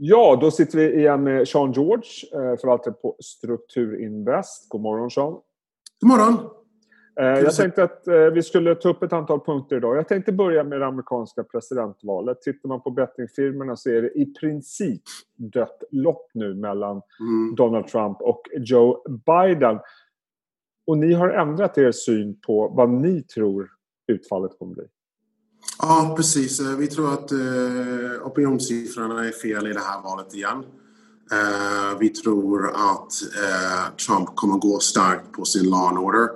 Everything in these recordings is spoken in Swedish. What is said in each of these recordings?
Ja, då sitter vi igen med Sean George, eh, förvaltare på Strukturinvest. God morgon Sean. God morgon. Eh, jag tänkte att eh, vi skulle ta upp ett antal punkter idag. Jag tänkte börja med det amerikanska presidentvalet. Tittar man på bettingfirmorna så är det i princip dött lopp nu mellan mm. Donald Trump och Joe Biden. Och ni har ändrat er syn på vad ni tror utfallet kommer bli. Ja, precis. Eh, vi tror att eh, opinionssiffrorna är fel i det här valet igen. Eh, vi tror att eh, Trump kommer gå starkt på sin law and order.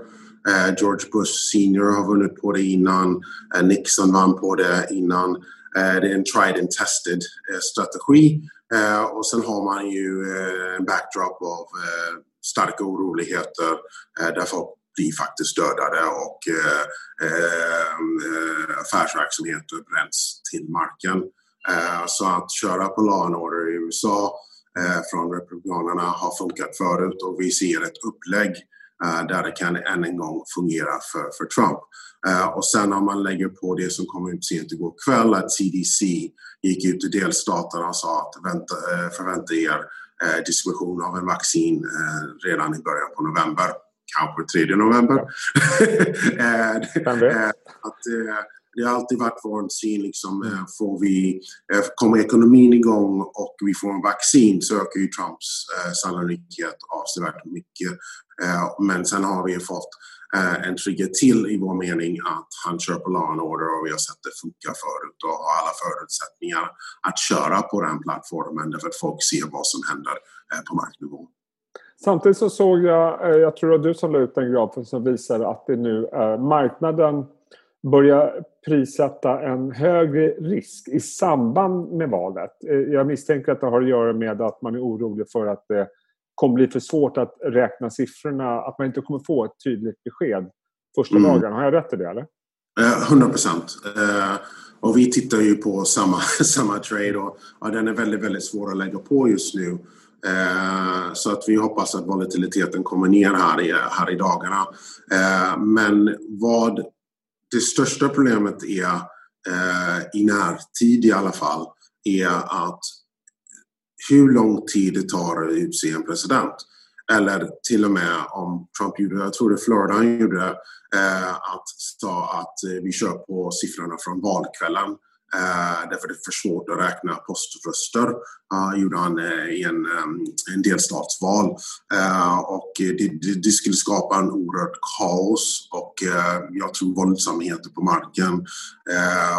Eh, George Bush senior har vunnit på det innan. Eh, Nixon vann på det innan. Eh, det är en tried and tested eh, strategi. Eh, och sen har man ju en backdrop av starka oroligheter där folk blir faktiskt dödade och eh, eh, affärsverksamheter bränns till marken. Eh, så att köra på law and order i USA från Republikanerna har funkat förut och vi ser ett upplägg Eh, där det kan än en gång fungera för, för Trump. Och sen om man lägger på det som kom ut sent igår kväll att CDC gick ut i delstaterna och sa att vänta, förvänta er eh, distribution av en vaccin redan i början på november. Kanske 3 november. att, det har alltid varit vår syn, liksom, får vi, kommer ekonomin igång och vi får en vaccin så ökar ju Trumps sannolikhet avsevärt mycket. Eh, men sen har vi fått eh, en trygghet till i vår mening att han kör på law and order och vi har sett det funka förut och har alla förutsättningar att köra på den plattformen därför att folk ser vad som händer eh, på marknivå. Samtidigt så såg jag, jag tror var du som la ut den grafen som visar att det nu är marknaden börjar prissätta en högre risk i samband med valet. Jag misstänker att det har att göra med att man är orolig för att det kommer bli för svårt att räkna siffrorna, att man inte kommer få ett tydligt besked första mm. dagen. Har jag rätt i det eller? 100 eh, procent. Eh, och vi tittar ju på samma, samma trade och, och den är väldigt, väldigt svår att lägga på just nu. Eh, så att vi hoppas att volatiliteten kommer ner här i, här i dagarna. Eh, men vad det största problemet är eh, i närtid i alla fall är att hur lång tid det tar att utse en president. Eller till och med om Trump gjorde, jag tror det Florida han gjorde, att sa att vi kör på siffrorna från valkvällen. Eh, därför det är för svårt att räkna poströster. Uh, gjorde han uh, i en, um, en delstatsval. Uh, och det, det, det, skulle skapa en oerhört kaos och uh, jag tror våldsamheter på marken.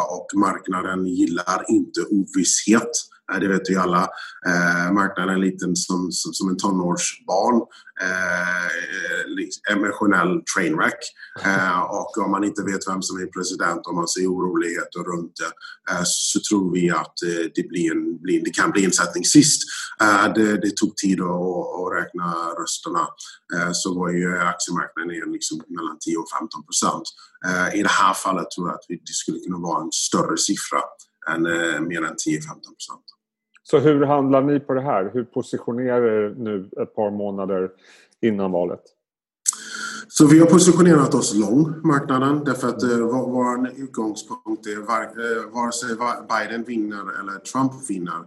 och marknaden gillar inte ovisshet. Eh, det vet vi alla. Eh, marknaden är liten som, som, som en tonårsbarn. Eh, eh emotionell trainwreck. Eh, och om man inte vet vem som är president och man ser oroligheter runt det eh, så tror vi att eh, det, blir en, blir, det kan bli en sättning sist. Eh, det, det, tog tid att, att räkna rösterna. Eh, så var ju aktiemarknaden ner liksom mellan 10 och 15 procent. I det här fallet tror jag att det skulle kunna vara en större siffra än mer än 10-15 procent. Så hur handlar ni på det här? Hur positionerar er nu ett par månader innan valet? Så vi har positionerat oss lång marknaden därför att eh, vår utgångspunkt är var, eh, vare sig Biden vinner eller Trump vinner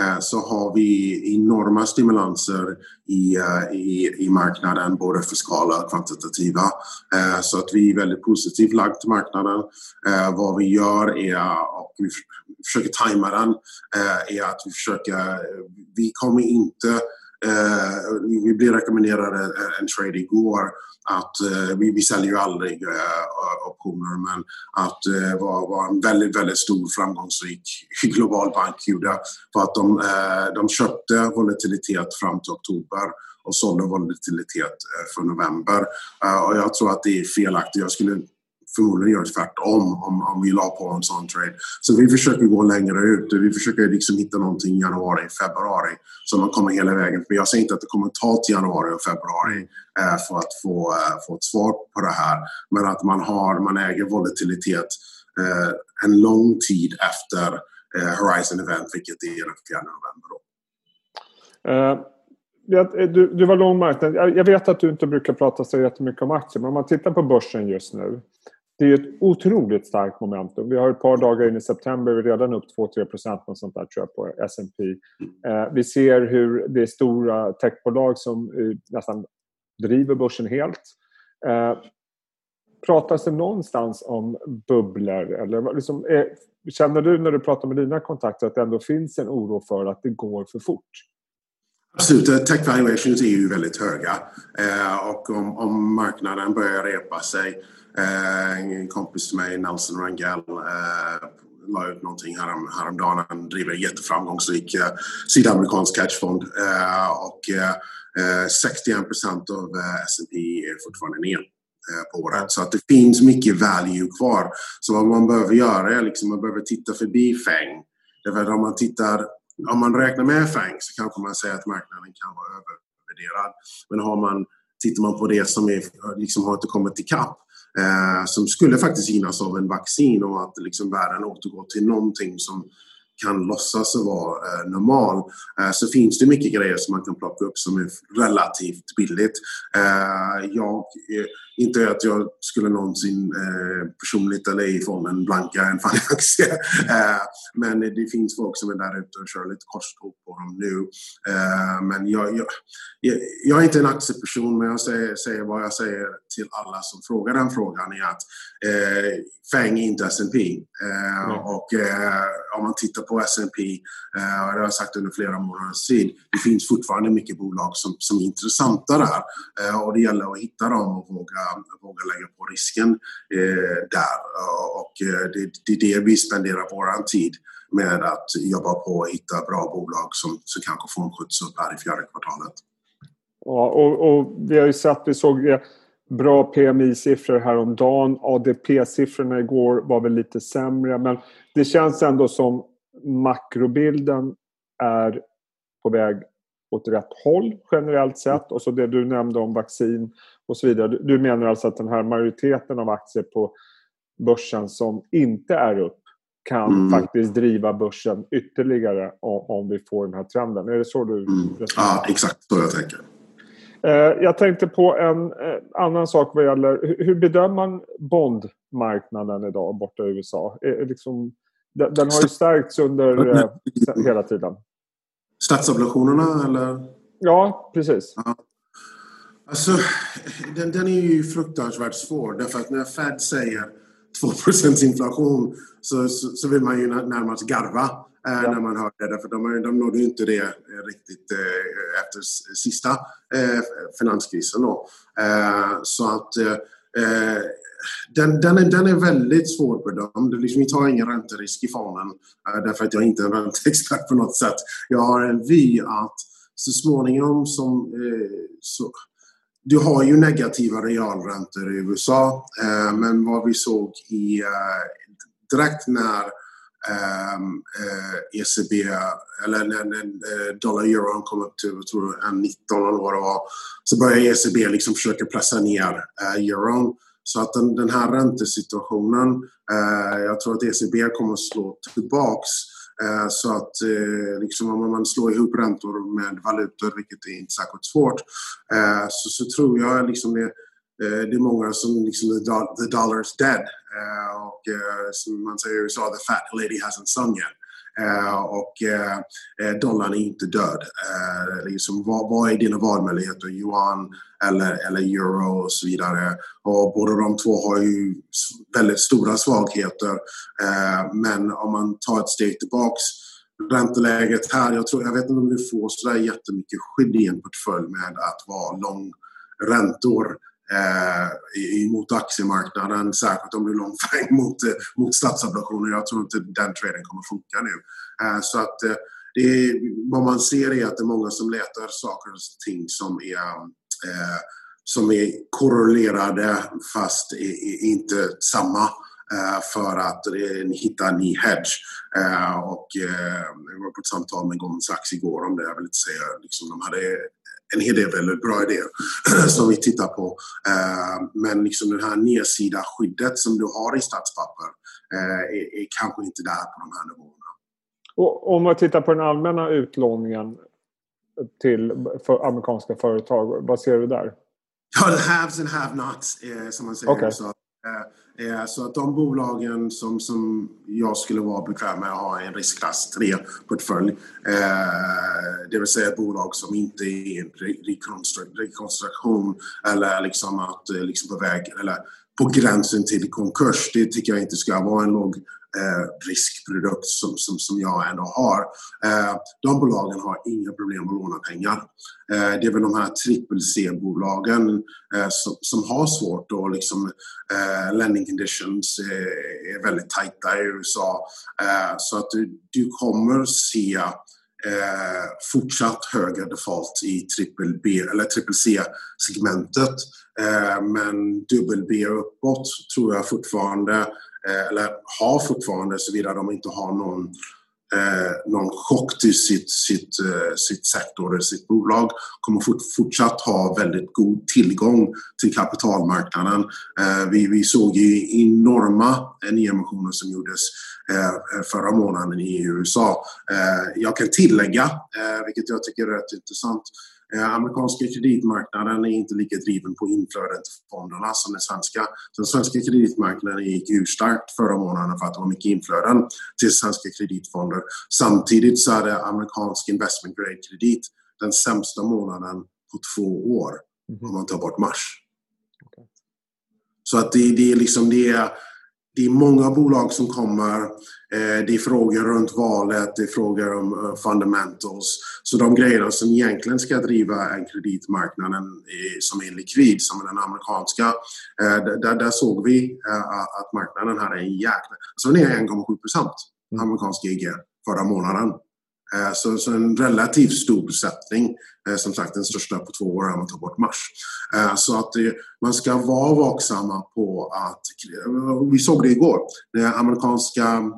eh, så har vi enorma stimulanser i, eh, i, i marknaden, både fiskala och kvantitativa. Eh, så att vi är väldigt positivt lagda till marknaden. Eh, vad vi gör är, och vi försöker tajma den, eh, är att vi försöker, eh, vi kommer inte eh, vi blev rekommenderade en trade igår att uh, vi, vi säljer ju aldrig eh, optioner men att det eh, var, var en väldigt, väldigt stor framgångsrik global bank gjorde för att de, de köpte volatilitet fram till oktober och sålde volatilitet eh, för november. Och jag tror att det är felaktigt. Jag skulle förmodligen gör tvärtom om, om vi la på en sån trade. Så vi försöker gå längre ut. Vi försöker liksom hitta någonting i januari, februari så man kommer hela vägen. För jag säger inte att det kommer ta till januari och februari eh, för att få, eh, få ett svar på det här. Men att man, har, man äger volatilitet eh, en lång tid efter eh, Horizon Event, vilket är den 4 november. Då. Uh. Du, du var lång marknad. Jag vet att du inte brukar prata så jättemycket om aktier, men om man tittar på börsen just nu det är ett otroligt starkt momentum. Vi har ett par dagar in i september, vi är redan upp 2-3 procent sånt där, tror jag, på S&P. Eh, vi ser hur det är stora techbolag som eh, nästan driver börsen helt. Eh, pratas det någonstans om bubblor? Eller liksom, eh, känner du när du pratar med dina kontakter att det ändå finns en oro för att det går för fort? Absolut, tech valuations är ju väldigt höga eh, och om, om marknaden börjar repa sig Eh, en kompis till mig, Nelson Rangel, eh, la ut någonting härom, häromdagen. Han driver en jätteframgångsrik eh, sydamerikansk hedgefond. Eh, och eh, eh 61 procent av eh, S&P är fortfarande ner eh, på året. Så att det finns mycket value kvar. Så vad man behöver göra är liksom man behöver titta förbi FANG. Därför om man tittar, om man räknar med FANG så kanske man säger att marknaden kan vara övervärderad. Men har man, tittar man på det som är, liksom har inte kommit ikapp eh, som skulle faktiskt gynnas av en vaccin och att liksom världen återgår till någonting som kan låtsas vara eh, normal eh, så finns det mycket grejer som man kan plocka upp som är relativt billigt. Eh, jag, eh, inte att jag skulle någonsin eh, personligt eller i fonden blanka en Fanny-aktie eh, men det finns folk som är där ute och kör lite korståg på dem nu. men jag, jag, jag, är inte en aktieperson men jag säger, säger vad jag säger till alla som frågar den frågan är att FANG är inte S&P mm. och om man tittar på S&P, eh, och det har jag sagt under flera månaders tid, det finns fortfarande mycket bolag som, som är intressanta där. Eh, och det gäller att hitta dem och våga, våga lägga på risken eh, där. Och eh, det, det är det vi spenderar vår tid med att jobba på och hitta bra bolag som, som kanske får en skjuts upp här i fjärde kvartalet. Ja, och, och vi har ju sett, vi såg bra PMI-siffror häromdagen. ADP-siffrorna igår var väl lite sämre men det känns ändå som makrobilden är på väg åt rätt håll generellt sett. Och så det du nämnde om vaccin och så vidare. Du menar alltså att den här majoriteten av aktier på börsen som inte är upp kan mm. faktiskt driva börsen ytterligare om vi får den här trenden. Är det så du mm. Ja, exakt så jag tänker. Eh, jag tänkte på en eh, annan sak vad gäller hur bedömer man bondmarknaden idag borta i USA? Liksom, den har ju stärkts under eh, hela tiden. Statsobligationerna eller? Ja, precis. Ja. Alltså, den, den är ju fruktansvärt svår därför att när Fed säger 2 inflation så, så, så, vill man ju närmast garva eh, ja. när man hör det. Därför de, de nådde ju inte det eh, riktigt eh, efter sista eh, finanskrisen. Då. Eh, så att eh, den, den, är, den är väldigt svårbedömd. Liksom, vi tar ingen ränterisk i fonden därför att jag är inte är en ränteexpert på något sätt. Jag har en vy att så småningom som så, du har ju negativa realräntor i USA, eh, men vad vi såg i eh, direkt när ehm, eh, ECB, eller när, när eh, dollar-euron kom upp till jag tror, 19 eller vad det var, så började ECB liksom försöka pressa ner eh, euron. Så att den, den här räntesituationen, eh, jag tror att ECB kommer att slå tillbaks Eh, Eh, så att eh, liksom om man slår ihop räntor med valutor, vilket är inte särskilt svårt, eh, så, så tror jag liksom det, det är många som liksom the dollar is dead. Och som man säger i USA, the fat lady hasn't sung yet. Eh, och eh, eh, dollarn är inte död. Eh, liksom, vad, vad är dina valmöjligheter? Yuan eller, eller euro och så vidare. Och båda de två har ju väldigt stora svagheter. men om man tar ett steg tillbaks ränteläget här, jag, tror, jag vet inte om du får sådär jättemycket skydd i en portfölj med att vara lång räntor eh, mot aktiemarknaden, särskilt om du är långfäng mot, eh, mot statsobligationer. Jag tror inte den traden kommer funka nu. Eh, så att eh, det är, vad man ser är att det är många som letar saker och ting som är eh, som är korrelerade fast är, inte samma eh, för att eh, hitta en ny hedge. Eh, och jag var på ett samtal med Goldman Sachs igår om det. Jag vill inte säga, liksom, de hade en hel del väldigt bra idéer som vi tittar på. Eh, men liksom det här nedsida skyddet som du har i statspapper eh, är, är kanske inte där på de här nivåerna. Och om man tittar på den allmänna utlåningen till för amerikanska företag, vad ser du där? Ja, the haves and have-nots, eh, som man säger. Okay. Så, Eh, eh, så att de bolagen som, som jag skulle vara bekväm med att ha en riskklass 3-portfölj, eh, det vill säga bolag som inte är en rekonstruktion eller liksom att liksom på väg eller på gränsen till konkurs. Det tycker jag inte ska vara en låg eh, riskprodukt som, som, som jag ändå har. Eh, de bolagen har inga problem att låna pengar. Eh, det är väl de här trippel C-bolagen eh, som, som har svårt och liksom eh, lending conditions är, är väldigt tajta i USA. Eh, så att du, du kommer se Eh, fortsatt högre default i trippel B eller triple C-segmentet. Eh, men dubbel B uppåt tror jag fortfarande Eh, eller har fortfarande såvida de inte har någon, eh, någon chock till sitt, sitt, eh, sitt sektor eller sitt bolag kommer fort, fortsatt ha väldigt god tillgång till kapitalmarknaden. Eh, vi, vi såg ju enorma eh, nyemissioner som gjordes eh, förra månaden i USA. Eh, jag kan tillägga, eh, vilket jag tycker är rätt intressant, amerikanska kreditmarknaden är inte lika driven på inflödet till fonderna som den svenska. Den svenska kreditmarknaden gick urstarkt förra månaden för att det var mycket inflöden till svenska kreditfonder. Samtidigt så är det amerikansk investment grade kredit den sämsta månaden på två år mm. om man tar bort mars. Så att det, det, är liksom det är det är många bolag som kommer. Eh, det är frågor runt valet, det är frågor om eh, fundamentals. Så de grejerna som egentligen ska driva en kreditmarknaden som är likvid, som den amerikanska, eh, där, där såg vi att marknaden hade en jäkla... Så den är 1,7 procent, amerikanska IG, förra månaden. Så, så, en relativt stor besättning. Eh, som sagt den största på två år om man tar bort mars. Eh, så att man ska vara vaksamma på att, vi såg det igår, när amerikanska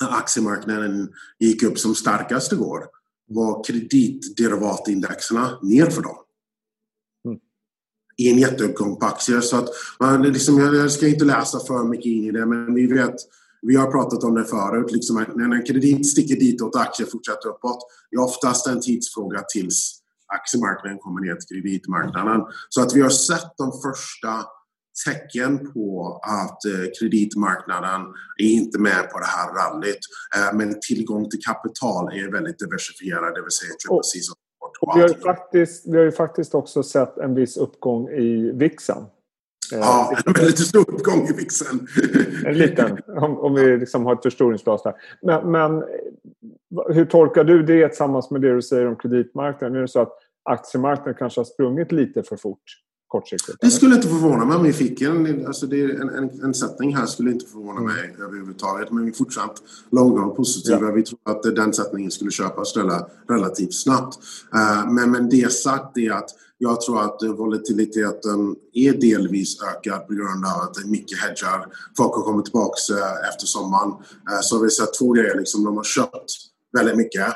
aktiemarknaden gick upp som starkast igår var kreditderivatindexerna ner för dem. Mm. I en jätteuppgång på aktier. Så att man, liksom, jag ska inte läsa för mycket in i det men vi vet vi har pratat om det förut, liksom när en kredit sticker ditåt och aktier fortsätter uppåt. Det är oftast en tidsfråga tills aktiemarknaden kommer ner till kreditmarknaden. Så att vi har sett de första tecken på att eh, kreditmarknaden är inte med på det här rallyt. Eh, men tillgång till kapital är väldigt diversifierad, det vill säga triple C och vi, har faktiskt, vi har ju faktiskt också sett en viss uppgång i VIXen. Ja, en väldigt stor uppgång i VIXen. En liten, om, om vi liksom har ett förstoringsglas där. Men, men, hur tolkar du det tillsammans med det du säger om kreditmarknaden? Är det så att aktiemarknaden kanske har sprungit lite för fort kortsiktigt? Det skulle inte förvåna mig om vi fick en, alltså det en, en, en sättning här skulle inte förvåna mig mm. överhuvudtaget. Men vi är fortsatt långa och positiva. Ja. Vi tror att den sättningen skulle köpas relativt snabbt. Uh, men, men det sagt är att jag tror att volatiliteten är delvis ökad på grund av att det är mycket hedgar. Folk har kommit tillbaka eh, efter sommaren. Eh, så har vi sett två grejer. Liksom, de har köpt väldigt mycket.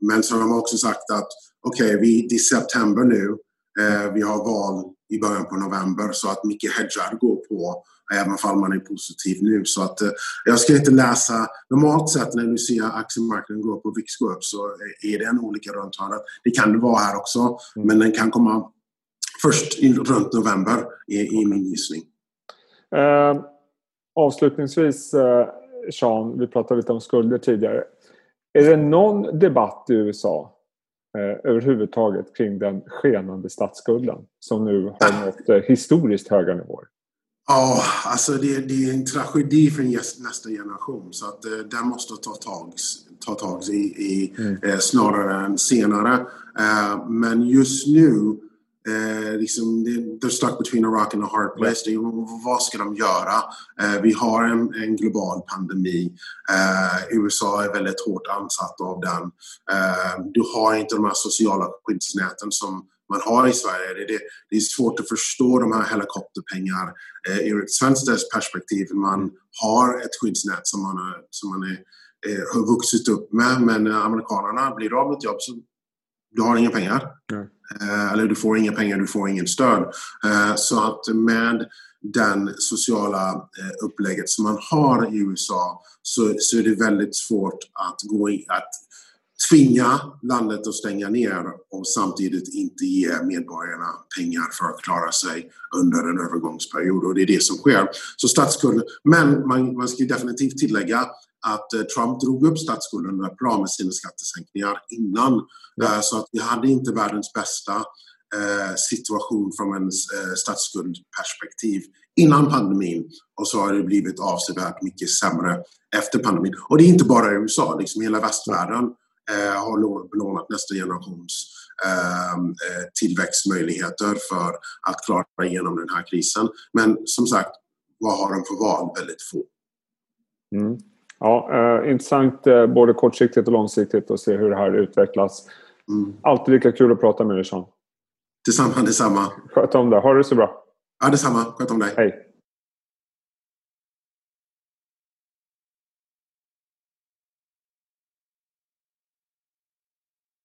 Men så har de också sagt att okej, okay, det är september nu. Eh, vi har val i början på november så att mycket hedgar går på även om man är positiv nu. Så att, jag ska inte läsa... Normalt sett när du ser aktiemarknaden gå upp och VIX gå upp så är det en olika runt hörnet. Det kan det vara här också, mm. men den kan komma först runt november i, i min gissning. Eh, avslutningsvis, eh, Sean, vi pratade lite om skulder tidigare. Är det någon debatt i USA eh, överhuvudtaget kring den skenande statsskulden som nu har nått eh, historiskt höga nivåer? Ja, alltså det, det, är en tragedi för nästa generation så att eh, den måste ta tag, ta tag i, i mm. eh, snarare än senare. Eh, men just nu Eh, liksom, they're stuck between a rock and a hard place. Det, vad ska de göra? Eh, vi har en, en global pandemi. Eh, USA är väldigt hårt ansatt av den. Eh, du har inte de här sociala skyddsnäten som man har i Sverige. Det, det, det är svårt att förstå de här helikopterpengar eh, ur ett svenskt perspektiv. Man har ett skyddsnät som man, är, som man är, eh, har vuxit upp med men amerikanerna blir av med ett jobb så du har inga pengar. Mm. Eller du får inga pengar, du får ingen stöd. Eh, så att med den sociala eh, upplägget som man har i USA så, så är det väldigt svårt att gå in, att tvinga landet att stänga ner och samtidigt inte ge medborgarna pengar för att klara sig under en övergångsperiod. Och det är det som sker. Så statsskuld, men man, man ska definitivt tillägga att eh, Trump drog upp statsskulden bra med sina skattesänkningar innan. Eh, så att vi hade inte världens bästa eh, situation från en statsskuldperspektiv innan pandemin och så har det blivit avsevärt mycket sämre efter pandemin. Och det är inte bara i USA, liksom hela västvärlden har belånat nästa generations tillväxtmöjligheter för att klara igenom den här krisen. Men som sagt, vad har de för val? Väldigt få. Mm. Ja, eh, intressant eh, både kortsiktigt och långsiktigt att se hur det här utvecklas. Mm. Alltid lika kul att prata med dig Sean. Detsamma, detsamma. Sköt om dig. Ha det så bra. Ja, detsamma. Sköt om dig. Hej.